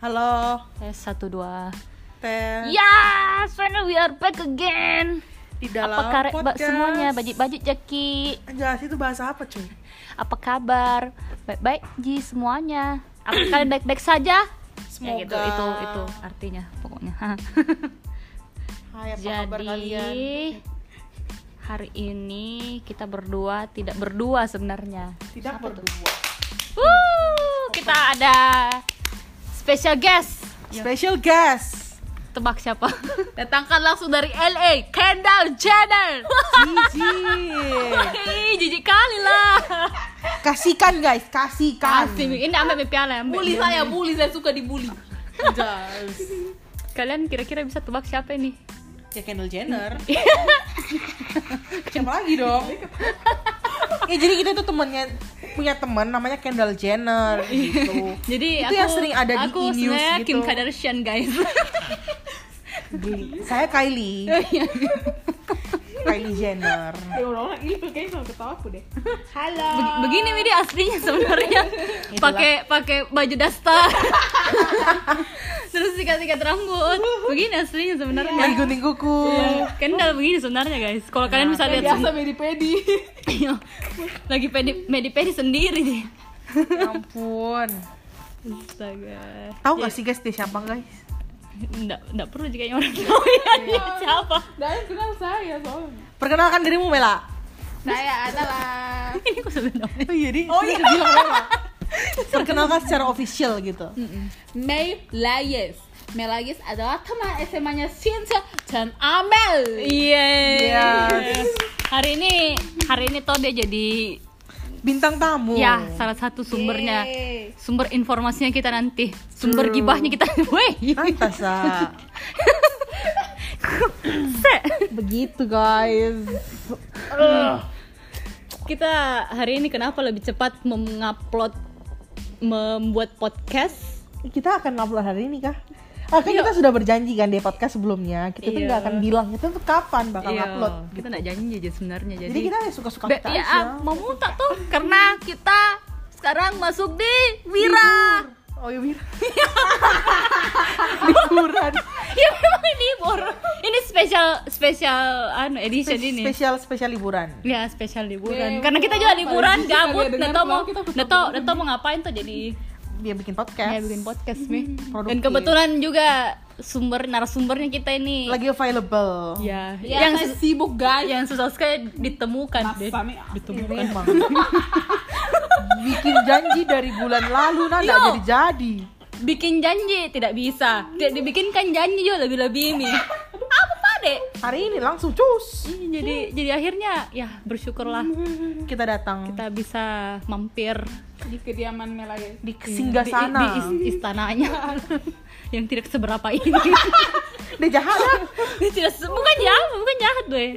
Halo, Tes satu dua. Tes. Yes, finally we are back again. Di dalam Apa kabar podcast. semuanya? Bajik-bajik Jaki. Anjas itu bahasa apa cuy? Apa kabar? Baik-baik Ji semuanya. Apa kalian baik-baik saja? Semoga. Ya gitu, itu itu artinya pokoknya. Hai, apa kabar kalian? Jadi hari ini kita berdua tidak berdua sebenarnya. Tidak berdua. Wuh, kita ada special guest. Special guest. Tebak siapa? Datangkan langsung dari LA, Kendall Jenner. Gigi. Hei, jijik kali lah. Kasihkan guys, kasihkan. Kasih, ini ambil piala ambil. bully saya bully saya suka dibully. Kalian kira-kira bisa tebak siapa ini? Ya Kendall Jenner. Siapa lagi dong? ya jadi kita tuh temennya punya teman namanya Kendall Jenner gitu. Jadi Itu aku, yang sering ada di aku e-news sebenarnya gitu. Kim Kardashian guys. Saya Kylie. Kylie Jenner. ya orang-orang itu kayaknya sama ketawa aku deh halo Beg- Begini ini aslinya sebenarnya. Pakai pakai baju daster. Terus sikat-sikat rambut. Begini aslinya sebenarnya. Lagi gunting kuku. Kendall begini sebenarnya guys. Kalau kalian bisa lihat biasa medi pedi Iya. lagi pedi medi pedi sendiri nih. Ya ampun. Astaga. Tahu gak sih guys dia siapa guys? Nggak, nggak perlu jika orang tahu ya dia siapa. dan kenal saya soalnya Perkenalkan dirimu Mela. saya adalah Ini kok sebenarnya. Oh iya di. Oh iya bilang Mela. Perkenalkan secara official gitu. May Layes May Layes adalah teman SMA-nya Cynthia dan Amel Iya. Yes. Hari ini hari ini tuh dia jadi Bintang tamu. ya salah satu sumbernya Yeay. sumber informasinya kita nanti sumber True. gibahnya kita weh. Begitu guys. kita hari ini kenapa lebih cepat mengupload membuat podcast Kita akan upload hari ini kah? Ah, kan kita sudah berjanji kan di podcast sebelumnya Kita tuh Iya. nggak akan bilang itu tuh kapan bakal Iya, upload kita nggak janji aja sebenarnya jadi, Jadi kita ya suka-suka kita ya, aja. mau muntah tuh karena kita sekarang masuk di Wira. Oh iya Wira. Liburan. Ya memang ini libur ini spesial spesial anu edition ini. Spesial spesial liburan. Ya spesial liburan. Eh, karena kita juga liburan gabut. nggak tahu mau nggak tahu mau ngapain tuh jadi Dia bikin podcast. Ya bikin podcast nih dan Produktif. kebetulan juga sumber narasumbernya kita ini. Lagi available. Ya, ya yang sus- sibuk guys. Yang susah sekali ditemukan deh. Masa nih ditemukan Emang Bikin janji dari bulan lalu nah nggak Yo. jadi-jadi bikin janji tidak bisa. Tidak dibikinkan janji juga lebih lebih ini apa pak dek? Hari ini langsung cus. Ih, jadi jadi akhirnya ya bersyukurlah. Kita datang. Kita bisa mampir di kediaman May Layes di singgah di, sana. di is- istananya. Yang tidak seberapa ini. Dia jahat ah. Dia tidak bukan jahat bukan jahat deh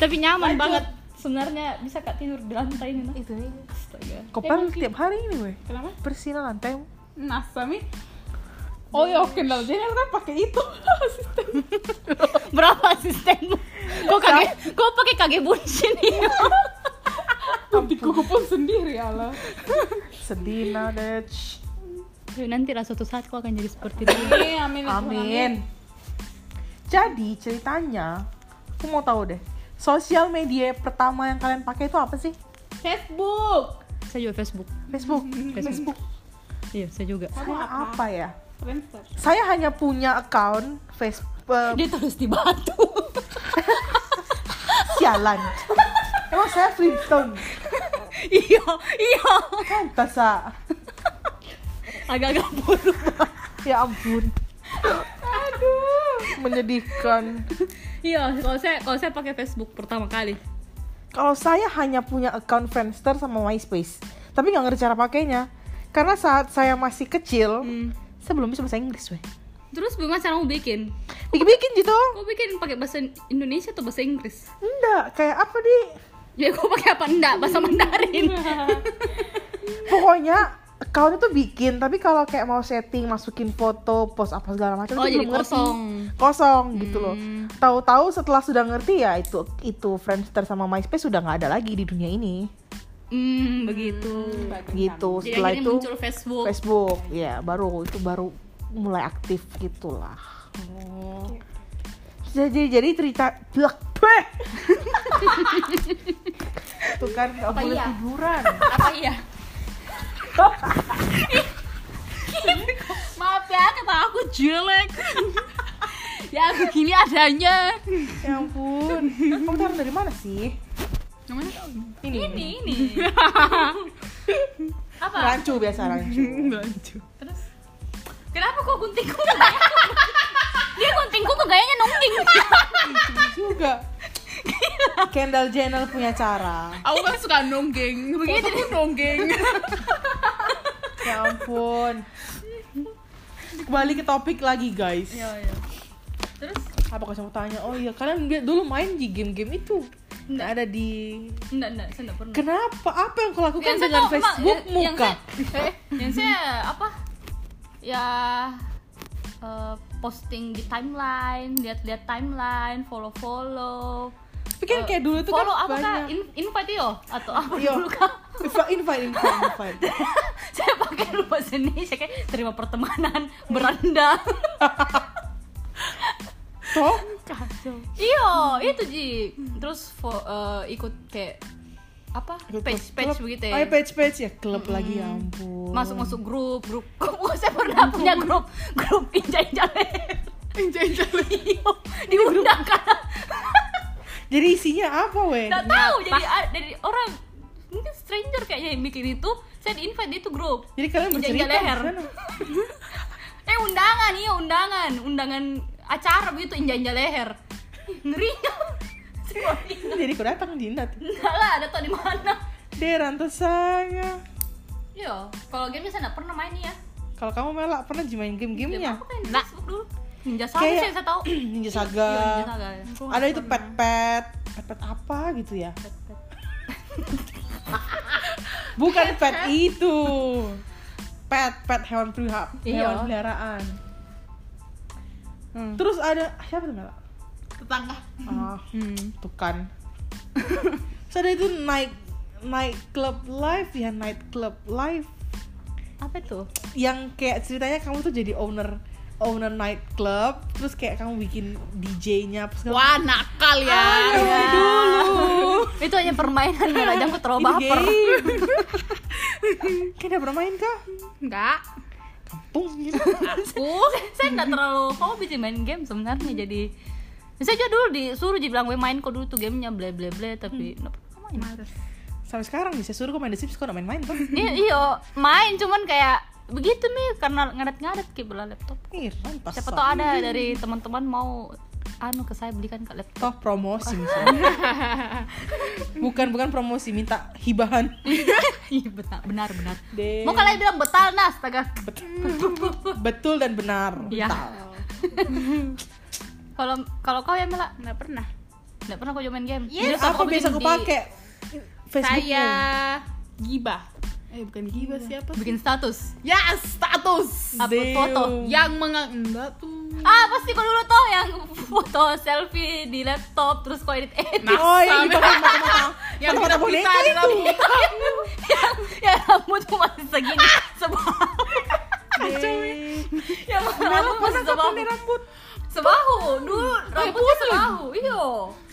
tapi nyaman Lanjut. banget. Sebenarnya bisa kak tidur di lantai ini nah. Itu nih Astaga. Kopel tiap hari ini weh kenapa? Bersih lantai. Nasa mi. Oh ya Kendall Jenner kan pakai itu. Asisten. berapa asistenmu kok kage kok pakai kage buncin pun sendiri Allah Sedih deh Tapi nanti lah suatu saat kau akan jadi seperti dia Eh, amin ya Tuhan. Amin. Jadi ceritanya, aku mau tahu deh. Sosial media pertama yang kalian pakai itu apa sih? Facebook saya juga Facebook Facebook. Facebook. iya saya juga Saya apa? apa ya? Friendster Saya hanya punya account Facebook. dia terus di batu sialan. Emang saya Flintstone. Iya iya Pantas ah. agak-agak buruk Ya ampun. Aduh, menyedihkan. iya kalau saya kalau saya pakai Facebook pertama kali Kalau saya hanya punya account Friendster sama MySpace, tapi nggak ngerti cara pakainya. Karena saat saya masih kecil, Hmm. saya belum bisa bahasa Inggris, weh. terus bagaimana cara mau bikin Bikin-bikin gitu. kau bikin pakai bahasa Indonesia atau bahasa Inggris Enggak, kayak apa di? Ya kau pakai apa enggak bahasa Mandarin Pokoknya account itu bikin, tapi kalau kayak mau setting, masukin foto, post apa segala macam Oh, itu jadi belum ngerti. kosong. Kosong gitu loh. Hmm. Tahu-tahu setelah sudah ngerti ya itu itu Friendster sama MySpace sudah nggak ada lagi di dunia ini. Hmm, begitu. Gitu. Jadi Setelah itu muncul Facebook. Facebook, ya baru itu baru mulai aktif gitulah oh. jadi jadi cerita blak bleh. tuh kan nggak Apa boleh iya? tiduran Apa iya? Maaf ya, kata aku jelek. ya begini adanya. ya ampun kamu tahu dari mana sih mana? ini Ini, ini. Apa? rancu biasa rancu Terus Kenapa kok gunting kuku gayanya? Dia gunting kuku gayanya nungging. juga Kendall Jenner punya cara Aku kan suka nonggeng. Begitu Fotoku nonggeng. ya ampun kembali ke topik lagi guys Iya, iya. Terus apa kasih mau tanya oh iya kalian dulu main di game-game itu nggak ada di enggak enggak, saya enggak pernah. kenapa apa yang kau lakukan saya dengan tahu, Facebook yang- yang muka saya- eh, yang saya apa? Ya eh, posting di timeline, lihat-lihat timeline, follow-follow. Tapi kan kayak dulu tuh follow kan apa banyak In- invite yo atau apa Iya. dulu kah? invite invite invite, saya pakai dulu bahasa Indonesia kayak terima pertemanan beranda. toh Iya, itu Ji. Terus eh, ikut kayak apa? Page page Klub- begitu oh, ya. page page ya klub lagi ya ampun Masuk masuk grup, grup. Kok saya pernah punya grup, grup injak-injak leher. Injak-injak Iya, diundang kan. Jadi isinya apa weh Nggak tahu jadi a- dari orang mungkin stranger kayaknya yang bikin itu. Saya di invite di itu grup. jadi kalian bercerita leher. di? Eh undangan iya undangan, undangan acara begitu injak-injak leher. Ngeri. Semua ingat. jadi kau datang Dinda tuh Enggak lah, ada tau di mana. Deran saya Iya, kalau game saya nggak pernah main nih ya. kalau kamu melak pernah main Game game-gamenya apa main di Facebook dulu? Ninja Saga Kayak- sih saya tahu. Ninja Saga Iya, Ninja Saga. ya. ada itu pet pet pet pet apa gitu ya bukan pet itu pet pet hewan pelihara Iya. hewan peliharaan Hmm. terus ada siapa tuh Mela? Tetangga. ah Hmm. tuh kan terus ada itu night night club live ya night club live Apa itu? yang kayak ceritanya kamu tuh jadi owner owner night club terus kayak kamu bikin DJ-nya Wah, nakal ya. Ya. itu hanya permainan ya aja aku terlalu baper. game. Kayaknya pernah main kah? Enggak. Kampung gitu. Aku saya nggak terlalu hobi sih main game sebenarnya jadi saya juga dulu disuruh dibilang "Weh, main kok dulu tuh gamenya ble ble ble tapi pernah main. Sampai sekarang saya suruh kau main The Sims, udah main-main kan? Iya, iya, main cuman kayak begitu nih karena ngadet-ngadet kayak bola laptop. Ih. Siapa tahu ada dari teman-teman mau anu ke saya belikan ke laptop. Toh promosi misalnya. bukan bukan promosi, minta hibahan. Iya benar benar benar. Deh. Mau kalian bilang betal nas, astaga. Betul dan benar. Iya. Betal. Kalau kalau kau ya Mela, nggak pernah. nggak pernah kau main game. Yes, kau biasa di- pakai? Facebookmu. Saya gibah. Eh, bukan gibah siapa sih? Bikin status, Ya, status. upload Damn. foto. Yang mengang enggak tuh. Ah pasti kau dulu tuh yang foto selfie di laptop terus kau edit edit. Nah, Oh, yang sampai- dipakai mata-mata. yang kita boneka itu. yang, yang rambutmu masih segini sebahu. Eh, yang rambut pakai rambut? Sebahu, dulu rambutnya sebahu. Iya.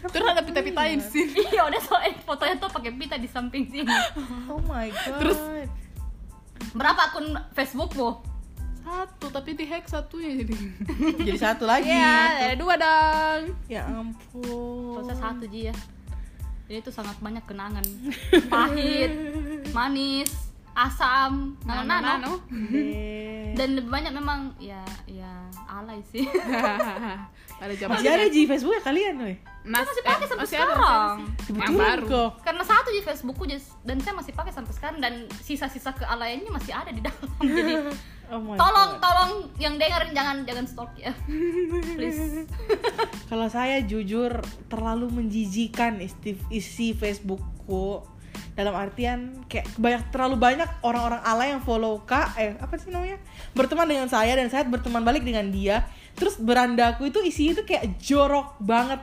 Terus ada pita-pitain sih. Iya, udah soalnya fotonya tuh pakai pita di samping sini. Oh my god. Terus? Berapa akun Facebookmu? Satu, tapi di hack satunya jadi. Jadi satu lagi. Iya, ada dua dong. Ya ampun. Kalau saya satu Ji ya. Jadi itu sangat banyak kenangan. Pahit, manis, asam, nano-nano. Eh. Dan lebih banyak memang ya ya alay sih. Pada zaman Masih ada di Facebook ya kalian, weh? Saya masih pakai sampai masih ada, sekarang. masih ada. Yang baru. kok. Karena satu di Facebookku dan saya masih pakai sampai sekarang dan sisa-sisa kealayannya masih ada di dalam. Jadi Oh my tolong God. tolong yang dengerin jangan jangan stalk ya. Please. Kalau saya jujur terlalu menjijikan isi, isi Facebookku dalam artian kayak banyak terlalu banyak orang-orang ala yang follow kak eh apa sih namanya berteman dengan saya dan saya berteman balik dengan dia terus berandaku itu isinya itu kayak jorok banget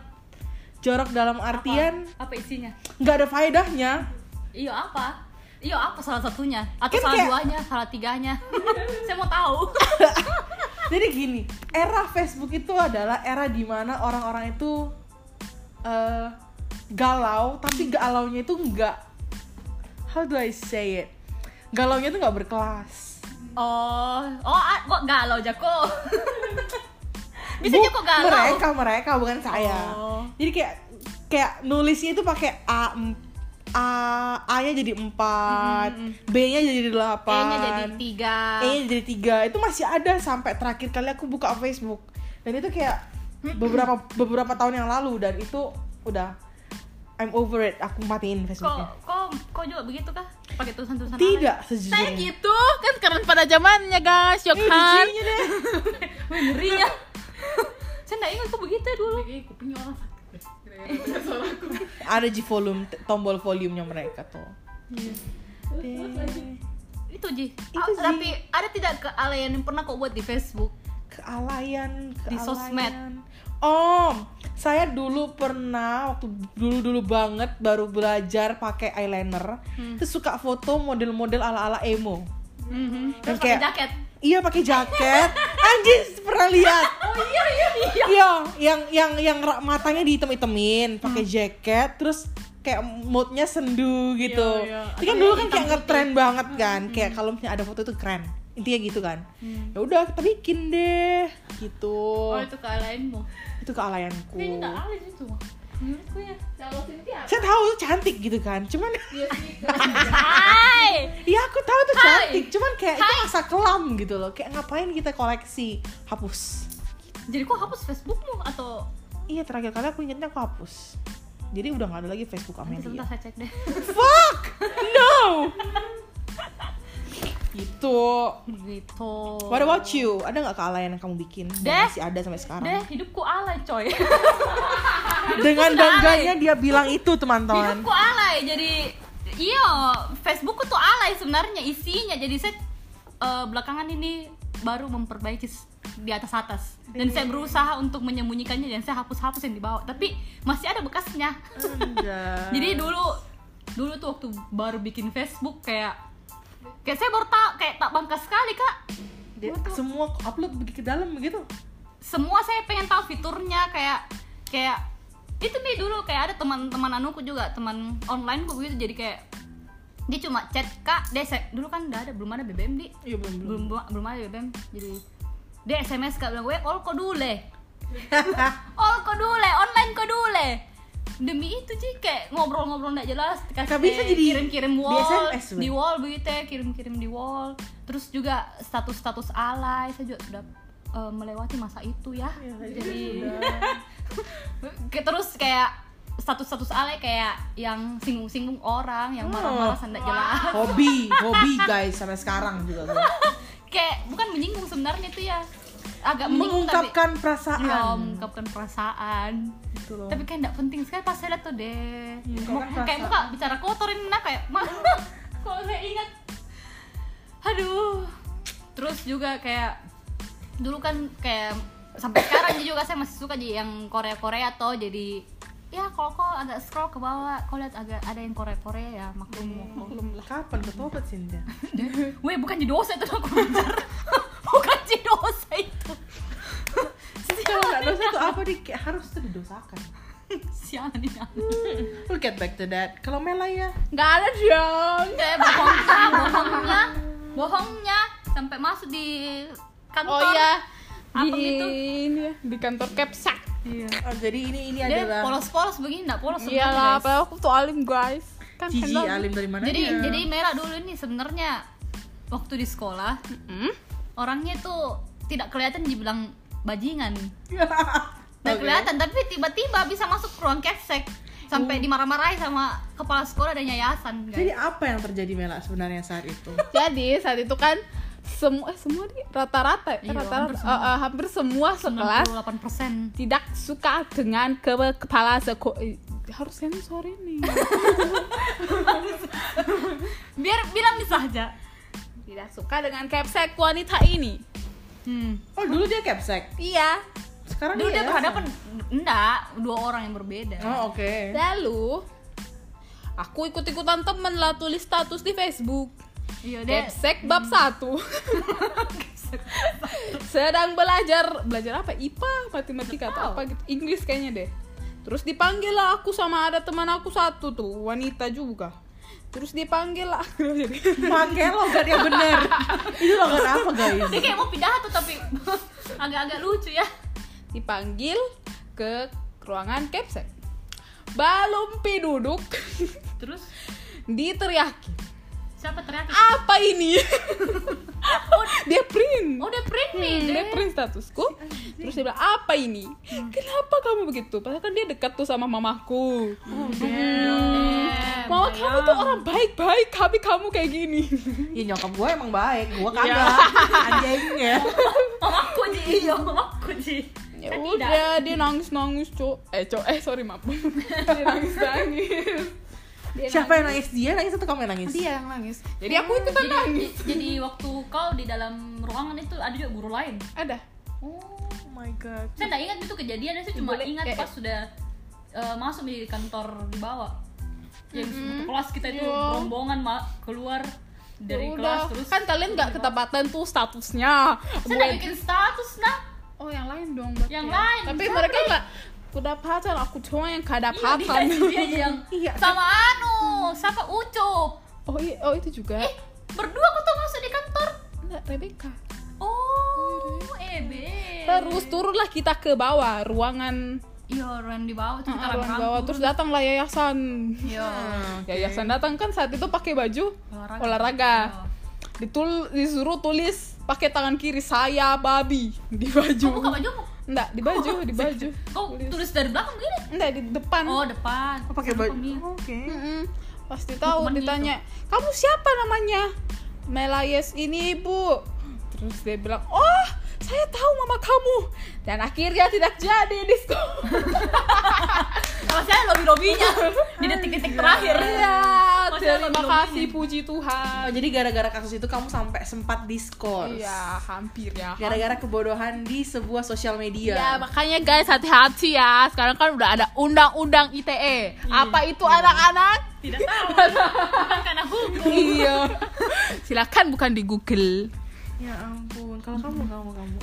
jorok dalam artian apa, apa isinya? nggak ada faedahnya Iya apa? Iya apa salah satunya? Atau Kan salah kayak- duanya? Salah tiganya? saya mau tahu. Jadi gini, era Facebook itu adalah era di mana orang-orang itu eh, galau, tapi galaunya itu enggak How do I say it? Galaunya itu nggak berkelas. Oh, oh, ah, kok galau Jako? Bisa kok galau. Mereka, mereka bukan saya. Oh. Jadi kayak kayak nulisnya itu pakai A A A-nya jadi 4, B-nya jadi 8. E-nya jadi tiga. E-nya jadi tiga itu masih ada sampai terakhir kali aku buka Facebook dan itu kayak beberapa beberapa tahun yang lalu dan itu udah I'm over it aku matiin Kok, Facebooknya kok, kok juga begitu kah? Pakai tulisan-tulisan tidak Saya sejujurnya gitu kan karena pada zamannya guys, Eh, yuk kan. jijinya deh Wih, ngeri ya. Saya nggak ingat kok begitu ya dulu. Eh, kupingnya orang sakit. deh. Ada di volume tombol volumenya mereka tuh Itu Ji. Itu, Ah, Ji. Tapi ada tidak kealayan yang pernah kok buat di Facebook? kealayan, kealayan Di sosmed. Oh, saya dulu pernah waktu dulu-dulu banget baru belajar pakai eyeliner, Hmm. terus suka foto model-model ala-ala emo. Terus kayak- pakai jaket. Iya pakai jaket. Anjir pernah lihat. Oh iya iya iya. Iya, yang yang yang matanya dihitam-hitamin, pakai jaket, terus kayak moodnya sendu gitu. Iya, iya. Itu kan dulu kan kayak ngetren banget kan, kayak kalau misalnya ada foto itu keren. Intinya gitu kan. Ya udah kita bikin deh, gitu. Oh itu kealayanmu. itu kealayanku. Kayaknya nggak alay itu mah. Menurutku ya. Saya tahu itu cantik gitu kan, cuman Hai. Iya aku tahu itu Hai. cantik, cuman kayak itu Hai. masa kelam gitu loh. Kayak ngapain kita koleksi? Hapus. Jadi kok hapus Facebookmu atau Iya terakhir kali aku ingetnya aku hapus. Jadi udah gak ada lagi Facebook Nanti Amelia. sebentar saya cek deh. Fuck! No! Gitu. Gitu. What about you? Ada nggak kealayan yang kamu bikin? Deh. Masih ada sampai sekarang. Deh, hidupku alay coy. Dengan bangganya dia bilang itu teman-teman. hidupku alay. Jadi iya, Facebookku tuh alay sebenarnya isinya. Jadi saya eh, belakangan ini baru memperbaiki di atas atas dan saya berusaha untuk menyembunyikannya dan saya hapus-hapus yang di bawah tapi masih ada bekasnya jadi dulu dulu tuh waktu baru bikin Facebook kayak kayak saya baru tak kayak tak bangka sekali kak. Dia semua upload begitu ke dalam begitu. semua saya pengen tahu fiturnya kayak kayak itu nih dulu kayak ada teman-teman anuku juga teman online kok gitu jadi kayak dia cuma chat kak dia dulu kan nggak ada belum ada BBM di Iya belum belum. belum belum, ada BBM jadi dia SMS kak bilang gue all kok dulu all kok dulu online kok dulu demi itu sih kayak ngobrol-ngobrol nggak jelas Nggak bisa jadi kirim-kirim wall SMS, di wall begitu ya kirim-kirim di wall. Terus juga status-status alay saya juga sudah eh, melewati masa itu ya. Jadi Kayak terus kayak status-status alay kayak yang singgung-singgung orang yang marah-marah Oh. nggak jelas. Hobi, hobi guys sampai sekarang juga gue. kayak bukan menyinggung sebenarnya itu ya agak menyinggung tapi Mengungkapkan perasaan. ya mengungkapkan perasaan. Gitu loh. tapi kayak nggak penting sekali pas saya lihat tuh deh Mengungkapkan Mau- kayak muka bicara kotor ini nah kayak ma kalau saya ingat? Aduh. Terus juga kayak dulu kan kayak sampai sekarang juga saya masih suka jadi yang Korea Korea atau jadi ya kalau kau agak scroll ke bawah kau lihat agak ada yang Korea Korea ya maklum maklum. Kapan ketobat Cynthia? Weh bukan di dosa itu aku belajar di kayak harus tuh didosakan. sialan ini aku. We'll get back to that. Kalau Mela ya, Nggak ada dong. kayak bohongnya bohongnya bohongnya sampai masuk di kantor Oh iya. Apa di gitu? ini ya, di kantor Kepsak. iya. oh, jadi ini ini dia adalah polos-polos begini nggak polos sebenarnya, Iyalah, padahal aku tuh alim guys. Kan Cici handle- alim dari mana? jadi jadi merah dulu ini sebenarnya waktu di sekolah Hmm? orangnya tuh tidak kelihatan dibilang bajingan nggak Oke. kelihatan tapi tiba-tiba bisa masuk ke ruang kepsek sampai dimarah-marahi sama kepala sekolah dan yayasan guys. Jadi apa yang terjadi Mela sebenarnya saat itu? Jadi saat itu kan semua eh, semua di rata-rata Iya, rata-rata hampir eh, eh, hampir semua sekelas 98% tidak suka dengan ke kepala sekolah harus sensor ini biar bilang bisa aja tidak suka dengan kepsek wanita ini hmm. Oh dulu dia capsek. iya Sekarang dulu dia yayasan. berhadapan enggak dua orang yang berbeda. Oh oke. lalu aku ikut-ikutan temen lah tulis status di Facebook. Iya dia kepsek bab satu. Sedang belajar belajar apa? IPA matematika atau apa gitu. Inggris kayaknya deh. Terus dipanggil lah aku sama ada teman aku satu tuh wanita juga. Terus dipanggil lah. Jadi pakai logat yang bener. Itu logat apa guys? Dia kayak mau pidato tapi agak-agak lucu ya. Dipanggil ke ruangan capsek. Belum pi duduk. Terus? Diteriaki. Siapa teriak? apa ini? Dia print. Oh, dia print nih. Hmm, dia print statusku. Terus dia bilang apa ini? Kenapa kamu begitu? Padahal kan dia dekat tuh sama mamaku. Oh, Eh, mama kamu tuh orang baik-baik tapi kamu kayak gini. Ya nyokap gue emang baik. Gue kagak. Anjingnya Mamaku ji, iya mamaku ji. Ya Saya udah dia nangis nangis cok eh cok eh sorry maaf. Dia nangis nangis. Dia siapa yang nangis. dia nangis atau kamu yang nangis? Dia yang nangis. Jadi aku ikutan Jadi, nangis. jadi waktu kau di dalam ruangan itu ada juga guru lain. ada. Oh, oh my god. Saya nggak ingat itu kejadian, saya cuma Boleh, ingat pas sudah eh, masuk di kantor di bawah. Yang satu kelas kita itu Iya. rombongan ma- keluar dari Ya kelas udah. terus. kan kalian nggak ketepatan tuh statusnya. Saya nggak bikin status nah. Oh yang lain dong berarti Yang ya. lain, tapi siapa mereka nggak kedapatan aku cuma yang Iya, kedapatan dia, dia yang Iya. sama anu, siapa Ucup. oh iya oh itu juga Eh, berdua kok tuh masuk di kantor. Enggak, Rebecca Oh, Ebe. terus turunlah kita ke bawah ruangan Iya, ruangan di bawah tuh kita Ah, ruangan rame-rame bawah terus datanglah yayasan Iya. yayasan datang kan saat itu pakai baju Olahraga. olahraga Iya. ditul disuruh tulis pakai tangan kiri saya babi. Di Oh, baju buka baju enggak di baju di baju. Oh, tulis. dari belakang begini. enggak di depan. Oh, depan. oh, pakai baju. oke. Mm-mm. pasti tahu Hukumannya ditanya kamu siapa namanya? Melayes ini ibu terus dia bilang oh saya tahu mama kamu. Dan akhirnya tidak jadi disko Kalau saya lobby-lobbynya di detik-detik terakhir. iya Maksudnya terima lobby-lobbynya. kasih puji Oh, Tuhan. Jadi gara-gara kasus itu kamu sampai sempat diskors? Iya hampir ya. Gara-gara kebodohan di sebuah sosial media. Ya makanya guys hati-hati ya. Sekarang kan udah ada undang-undang ITE Apa itu anak-anak? Tidak tahu. Bukan karena hukum. iya. Silakan bukan di Google ya ampun kalau kamu kamu kamu.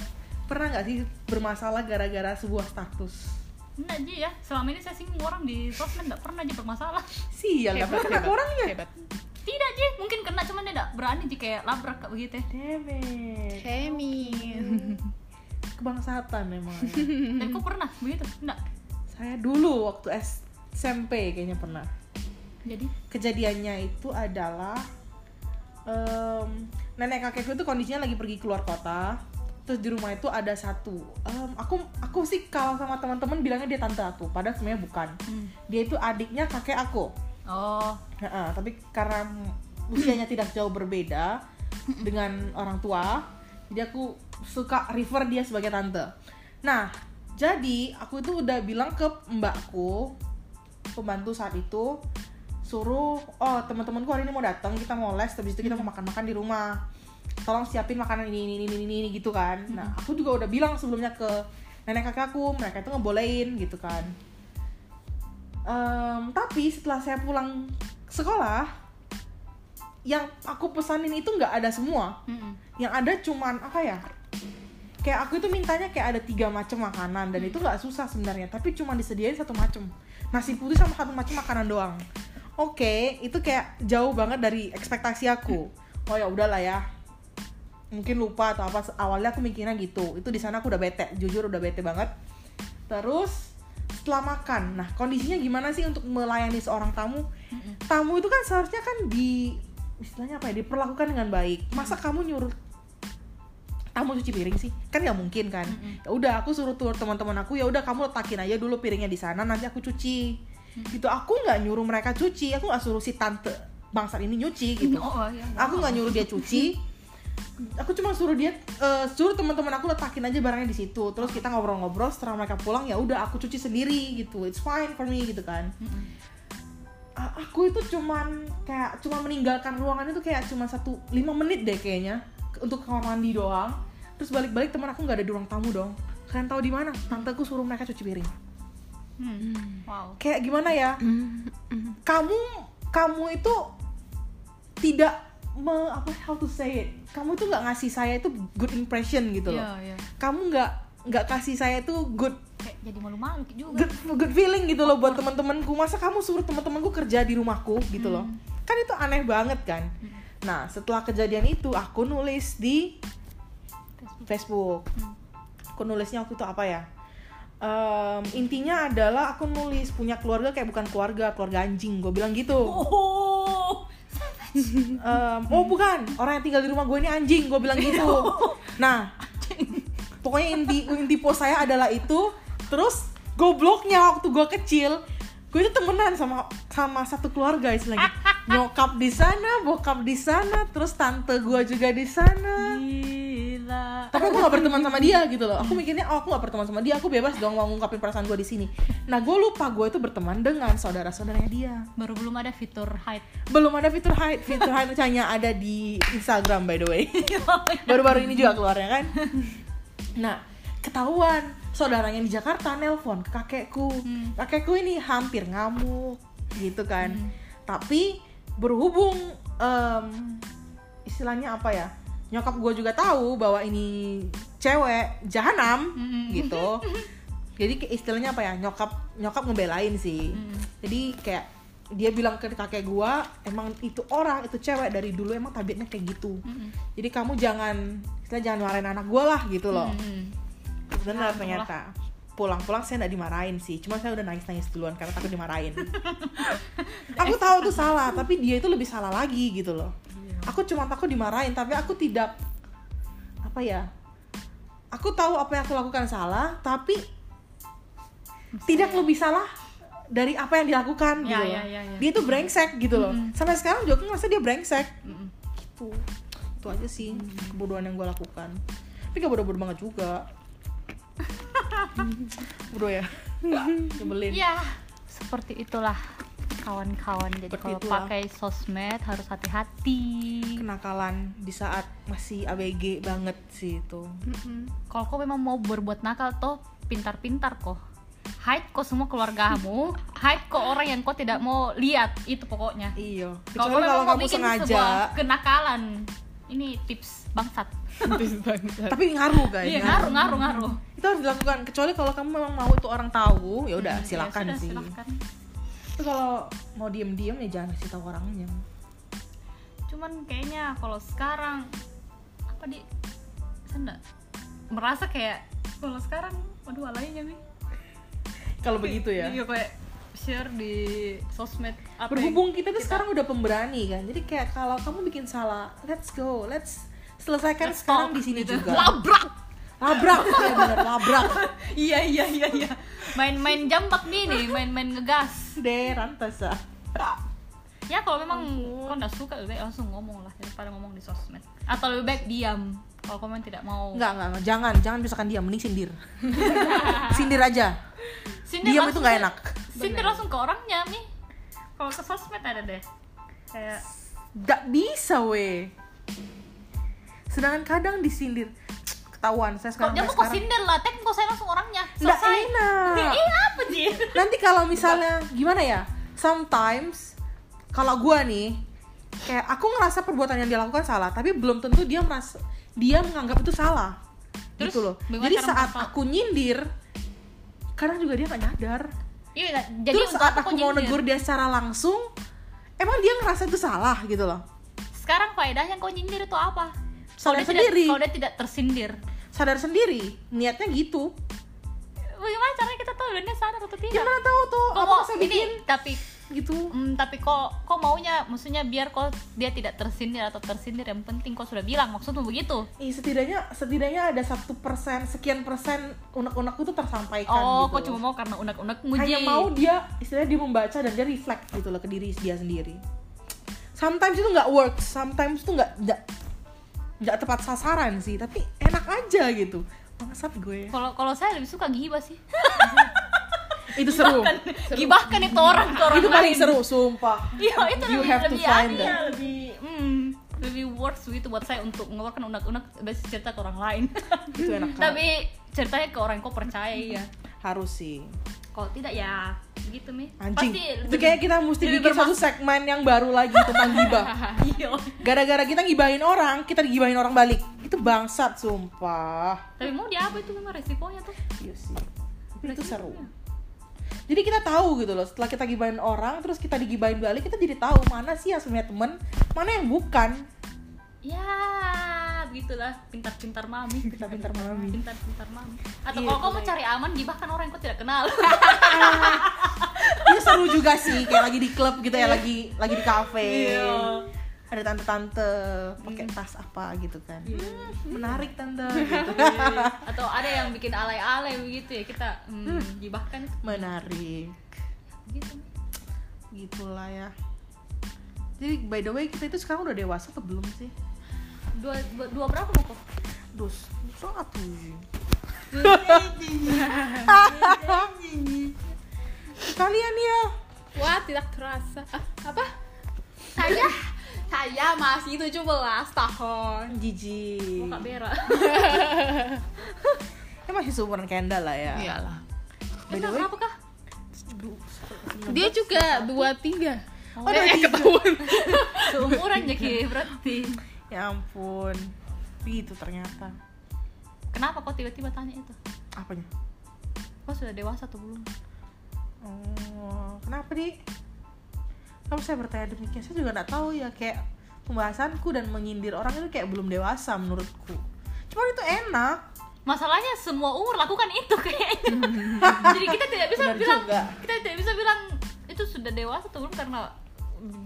Pernah nggak sih bermasalah gara-gara sebuah status? Enggak Ji ya, selama ini saya singgung orang di sosmed enggak pernah aja bermasalah. sial nggak pernah kena orangnya. Hebat. Tidak Ji, mungkin kena cuman dia enggak berani Ji. Kayak labrak kayak begitu. Damn it. Hemi kebangsaan memang ya. Dan kok pernah? Begitu? Enggak. saya dulu waktu SMP kayaknya pernah. Jadi? Kejadiannya itu adalah em, nenek kakekku itu kondisinya lagi pergi keluar kota terus di rumah itu ada satu. Em, aku aku sih kalau sama teman-teman bilangnya dia tante aku padahal sebenarnya bukan. Dia itu adiknya kakek aku. Oh, Heeh, tapi karena usianya tidak jauh berbeda dengan orang tua jadi aku suka refer dia sebagai tante. Nah jadi aku itu udah bilang ke mbakku pembantu saat itu suruh oh teman-temanku hari ini mau datang kita mau les habis itu kita mau makan-makan di rumah. Tolong siapin makanan ini ini ini ini, ini gitu kan. Nah aku juga udah bilang sebelumnya ke nenek kakakku mereka itu ngebolehin gitu kan. Em, tapi setelah saya pulang sekolah yang aku pesanin itu nggak ada semua. Yang ada cuman apa ya kayak aku itu mintanya kayak ada tiga macam makanan dan itu nggak susah sebenarnya tapi cuma disediain satu macam. Nasi putih sama satu macam makanan doang oke itu kayak jauh banget dari ekspektasi aku. Oh ya udahlah ya. Mungkin lupa atau apa awalnya aku mikirnya gitu. Itu di sana aku udah bete jujur udah bete banget. Terus setelah makan nah kondisinya gimana sih untuk melayani seorang tamu? Tamu itu kan seharusnya kan di istilahnya apa ya diperlakukan dengan baik. Masa kamu nyuruh tamu cuci piring sih? Kan nggak mungkin kan? Ya udah aku suruh tur teman-teman aku ya udah kamu letakin aja dulu piringnya di sana nanti aku cuci gitu. Aku nggak nyuruh mereka cuci. Aku nggak suruh si tante bangsat ini nyuci gitu. Oh, iya. aku nggak nyuruh dia cuci. Aku cuma suruh dia eh, suruh teman-teman aku letakin aja barangnya di situ. Terus kita ngobrol-ngobrol. Setelah mereka pulang ya udah aku cuci sendiri gitu. It's fine for me gitu kan. A- aku itu cuman kayak cuma meninggalkan ruangan itu kayak cuma satu lima menit deh kayaknya. Untuk kamar mandi doang. Terus balik-balik teman aku nggak ada di ruang tamu dong. Kalian tahu di mana? Tanteku suruh mereka cuci piring Hmm. Wow. kayak gimana ya? Kamu kamu itu tidak me- apa how to say it? Kamu tuh nggak ngasih saya itu good impression gitu loh. Iya, iya. kamu nggak nggak kasih saya tuh good Kayak jadi malu-malu juga. good good feeling gitu loh buat teman-temanku. Masa kamu suruh teman-temanku kerja di rumahku gitu loh? Kan itu aneh banget kan? Nah setelah kejadian itu aku nulis di Facebook. Aku nulisnya waktu itu apa ya Em, intinya adalah aku nulis punya keluarga kayak bukan keluarga keluarga anjing gue bilang gitu. Oh. Em, oh bukan. Orang yang tinggal di rumah gue ini anjing gue bilang gitu. Nah pokoknya inti inti post saya adalah itu. Terus gobloknya waktu gue kecil gue itu temenan sama sama satu keluarga istilahnya. Nyokap di sana bokap di sana terus tante gue juga di sana Tapi aku gak berteman sama dia gitu loh. Aku mikirnya oh aku gak berteman sama dia aku bebas dong mau ngungkapin perasaan gue di sini. Nah gue lupa gue itu berteman dengan saudara saudaranya dia. Baru belum ada fitur hide. belum ada fitur hide. Fitur hide hanya ada di Instagram by the way. Baru-baru ini juga keluarnya kan? Nah ketahuan saudaranya di Jakarta nelpon ke kakekku. Hmm. kakekku ini hampir ngamuk gitu kan. Tapi berhubung em, istilahnya apa ya nyokap gue juga tahu bahwa ini cewek jahanam Mm-mm. gitu jadi istilahnya apa ya nyokap nyokap ngebelain sih Mm. jadi kayak dia bilang ke kakek gua emang itu orang itu cewek dari dulu emang tabiatnya kayak gitu Mm-mm. jadi kamu jangan istilah jangan marahin anak gua lah gitu loh Mm-mm. benar Ya, ternyata pulang-pulang saya nggak dimarahin sih cuma saya udah nangis-nangis duluan karena takut dimarahin aku tahu itu salah tapi dia itu lebih salah lagi gitu loh aku cuma takut dimarahin tapi aku tidak apa ya aku tahu apa yang aku lakukan salah tapi tidak lebih salah dari apa yang dilakukan Ya, gitu ya, loh. ya, ya. dia itu brengsek gitu loh. Mm-mm. sampai sekarang juga aku ngerasa dia brengsek. Mm-mm. gitu. Itu aja sih kebodohan yang gue lakukan. Tapi gak bodoh-bodoh banget juga. Bodoh ya? Nyebelin. Ya, seperti itulah kawan-kawan. Jadi Seperti kalau itulah. pakai sosmed harus hati-hati. kenakalan di saat masih ABG banget sih itu Kalau kau memang mau berbuat nakal toh pintar-pintar kok. Hide kok semua keluargamu, hide kok orang yang kau tidak mau lihat itu pokoknya. iya Kalau memang mau kamu sengaja sebuah kenakalan, ini tips bangsat. tapi ngaruh guys Iya ngaruh ngaruh ngaruh. itu harus dilakukan kecuali kalau kamu memang mau itu orang tahu ya udah Hmm, silakan ya sudah, sih silakan. Tapi kalau mau diem-diem ya jangan kasih tahu orangnya. Cuman kayaknya kalau sekarang apa di nggak merasa kayak kalau sekarang waduh alainya nih. kalau begitu ya. Iya kayak share di sosmed apa berhubung kita tuh sekarang udah pemberani kan jadi kayak kalau kamu bikin salah let's go let's selesaikan Let's sekarang di sini gitu. juga. Labrak labrak. Ya bener labrak. Iya iya iya iya. Main-main jambak nih nih. Main-main ngegas. Deh rantas ah. Ya kalau memang kau nggak suka lebih baik langsung ngomong lah daripada ngomong di sosmed. Atau lebih baik diam kalau kau memang tidak mau. Enggak, enggak, enggak. jangan, jangan misalkan dia, mending sindir. sindir aja. Sindir Diam itu nggak enak. sindir langsung ke orangnya nih kalau ke sosmed ada deh. Kayak Gak bisa, weh. Sedangkan kadang disindir ketahuan. Saya sekarang mau kok sindir lah tek kok saya langsung orangnya. Nggak selesai enak. Ih, apa sih? Nanti kalau misalnya gimana ya? Sometimes kalau gua nih kayak aku ngerasa perbuatan yang dia lakukan salah tapi belum tentu dia merasa dia menganggap itu salah. Terus, gitu loh jadi saat merasa- aku nyindir kadang juga dia nggak nyadar. Iya jadi terus saat apa aku mau nyindir? negur dia secara langsung emang dia ngerasa itu salah gitu loh. Sekarang faedahnya kau nyindir itu apa? Kalau dia sendiri. kalau dia tidak tersindir sadar sendiri. Niatnya gitu. Bagaimana caranya kita tahu dia sadar atau tidak? Mana tahu tuh kok apa saya ini bikin? tapi gitu. Mm, tapi kok kok maunya? Maksudnya biar kok dia tidak tersindir atau tersindir yang penting kok sudah bilang maksudmu begitu. Ih, setidaknya setidaknya ada satu persen sekian persen unek-unekku tuh tersampaikan oh gitu. kok cuma mau karena unek-unek hanya mau dia istilahnya dia membaca dan dia reflect gitu loh ke diri dia sendiri. Sometimes itu nggak work sometimes itu nggak nggak tepat sasaran sih tapi enak aja gitu bangsat gue kalau kalau saya lebih suka gibah sih itu seru gibahkan itu orang ke orang itu paling lain. seru sumpah Iya itu You lebih have to lebih find adil, that. lebih hmm, lebih worth itu buat saya untuk mengeluarkan unek-unek besi cerita ke orang lain. itu enak kan Tapi ceritanya ke orang yang kau percaya ya. harus sih kalau tidak ya begitu mi Anjing. pasti Itu kayak kita mesti bikin satu segmen yang baru lagi tentang gibah. iya Gara-gara kita ngibahin orang, kita digibahin orang balik. Itu bangsat, sumpah. tapi mau dia apa itu memang resikonya tuh Iya sih. Tapi itu seru. Jadi kita tahu gitu loh, setelah kita gibahin orang, terus kita digibahin balik, kita jadi tahu mana sih yang sebenarnya temen, mana yang bukan. ya begitulah pintar-pintar mami Pintar-pintar mami. pintar-pintar mami atau Iya, kalau bener. cari aman gibahkan orang yang kau tidak kenal Itu seru juga sih, kayak lagi di klub gitu ya, lagi lagi di kafe. Iya. Ada tante-tante pakai tas apa gitu kan. Hmm, menarik tante gitu. atau ada yang bikin alay-alay begitu ya kita hmm, gibahkan itu Menarik. gitu Gitulah ya. Jadi by the way kita itu sekarang udah dewasa atau belum sih? Dua, dua, dua berapa kok Dus, satu. Kalian ya. Wah, tidak terasa. Ah, apa? Saya saya masih 17 tahun. Jijik. kak Bera Ya masih seumuran Kendall lah ya. Iyalah. Way, berapa kah Dia juga 23. Oh, eh, dua tiga. ketahuan. seumuran jadi berarti Ya ampun. Begitu ternyata. kenapa kok tiba-tiba tanya itu Apanya? kau sudah dewasa atau belum Oh, kenapa di? Kalau saya bertanya demikian, saya juga nggak tahu ya kayak pembahasanku dan menyindir orang itu kayak belum dewasa menurutku. Cuman itu enak. masalahnya semua umur lakukan itu kayaknya jadi kita tidak bisa Benar bilang juga. kita tidak bisa bilang itu sudah dewasa atau belum karena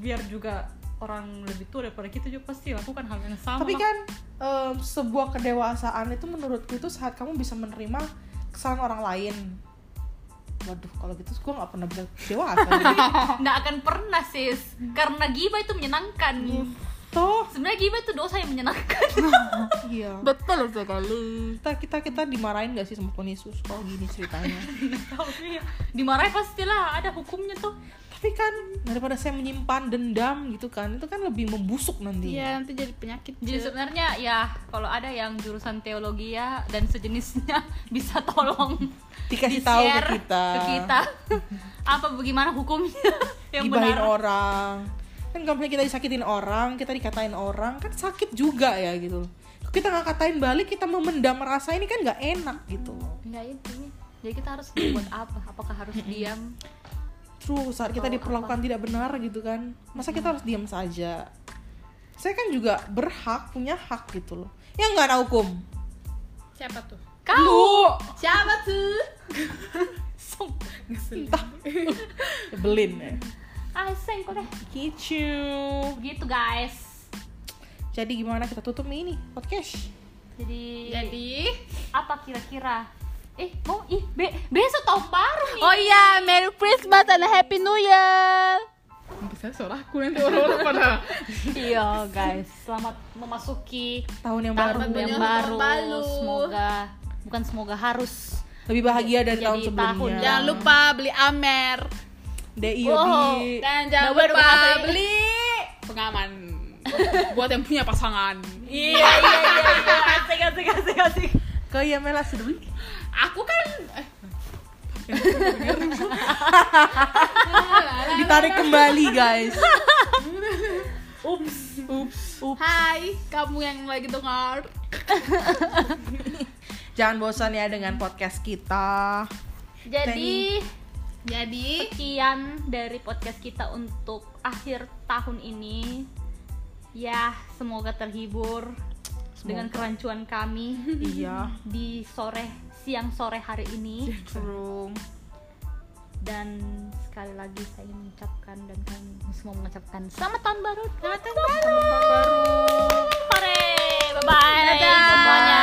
biar juga orang lebih tua daripada kita juga pasti lakukan hal yang sama Tapi kan em, sebuah kedewasaan itu menurutku itu saat kamu bisa menerima kesalahan orang lain. Waduh, kalau gitu gue nggak pernah bisa dewasa. nggak akan pernah sis karena gibah itu menyenangkan Toh, sebenarnya gibah itu dosa yang menyenangkan iya. Betul sekali. Kita kita kita dimarahin gak sih sama Yesus kalau gini ceritanya? Tapi dimarahin pastilah ada hukumnya tuh Tapi kan daripada saya menyimpan dendam gitu kan, itu kan lebih membusuk nanti. Iya, nanti jadi penyakit. jadi sebenarnya ya kalau ada yang jurusan teologi ya dan sejenisnya bisa tolong Dikasih tahu ke kita. ke kita. Apa bagaimana hukumnya yang gibahin benar? orang. Kan kalau misalnya kita disakitin orang kita dikatain orang kan sakit juga ya gitu. Kita nggak katain balik kita memendam rasa ini kan nggak enak gitu. Nggak itu nih jadi kita harus buat apa? Apakah harus diam true saat kita diperlakukan tidak benar gitu kan. Masa kita harus diam saja? Saya kan juga berhak punya hak gitu loh. Yang nggak ada hukum? Siapa tuh? kau! Siapa tuh? entah belin ya. Asing kok deh. Gitu. Begitu guys. Jadi gimana kita tutup ini podcast? Jadi Jadi, apa kira-kira eh mau ih be besok tahun baru nih oh iya, Merry Christmas and Happy New Year. Bisa suaraku nanti orang-orang pada iya guys selamat memasuki tahun yang tahun baru yang Tahun baru baru. semoga bukan semoga harus lebih bahagia dari tahun tahun sebelumnya Jangan lupa beli Amer DI Wow. Yobi. dan jangan Nah, baru lupa kata- beli pengaman buat yang punya pasangan. iya iya iya iya asik asik asik asik ke Yamela sudah beli Aku kan eh, ditarik kembali guys. Ups ups ups. Hai, kamu yang lagi dengar. jangan bosan ya dengan podcast kita. Jadi Jadi, sekian dari podcast kita untuk akhir tahun ini. Ya semoga terhibur Semoga. dengan kerancuan kami iya. di sore siang sore hari ini. True. dan sekali lagi saya mengucapkan dan kami semua mengucapkan selamat tahun baru. Selamat tahun baru, selamat tahun baru. Hore, bye bye semuanya.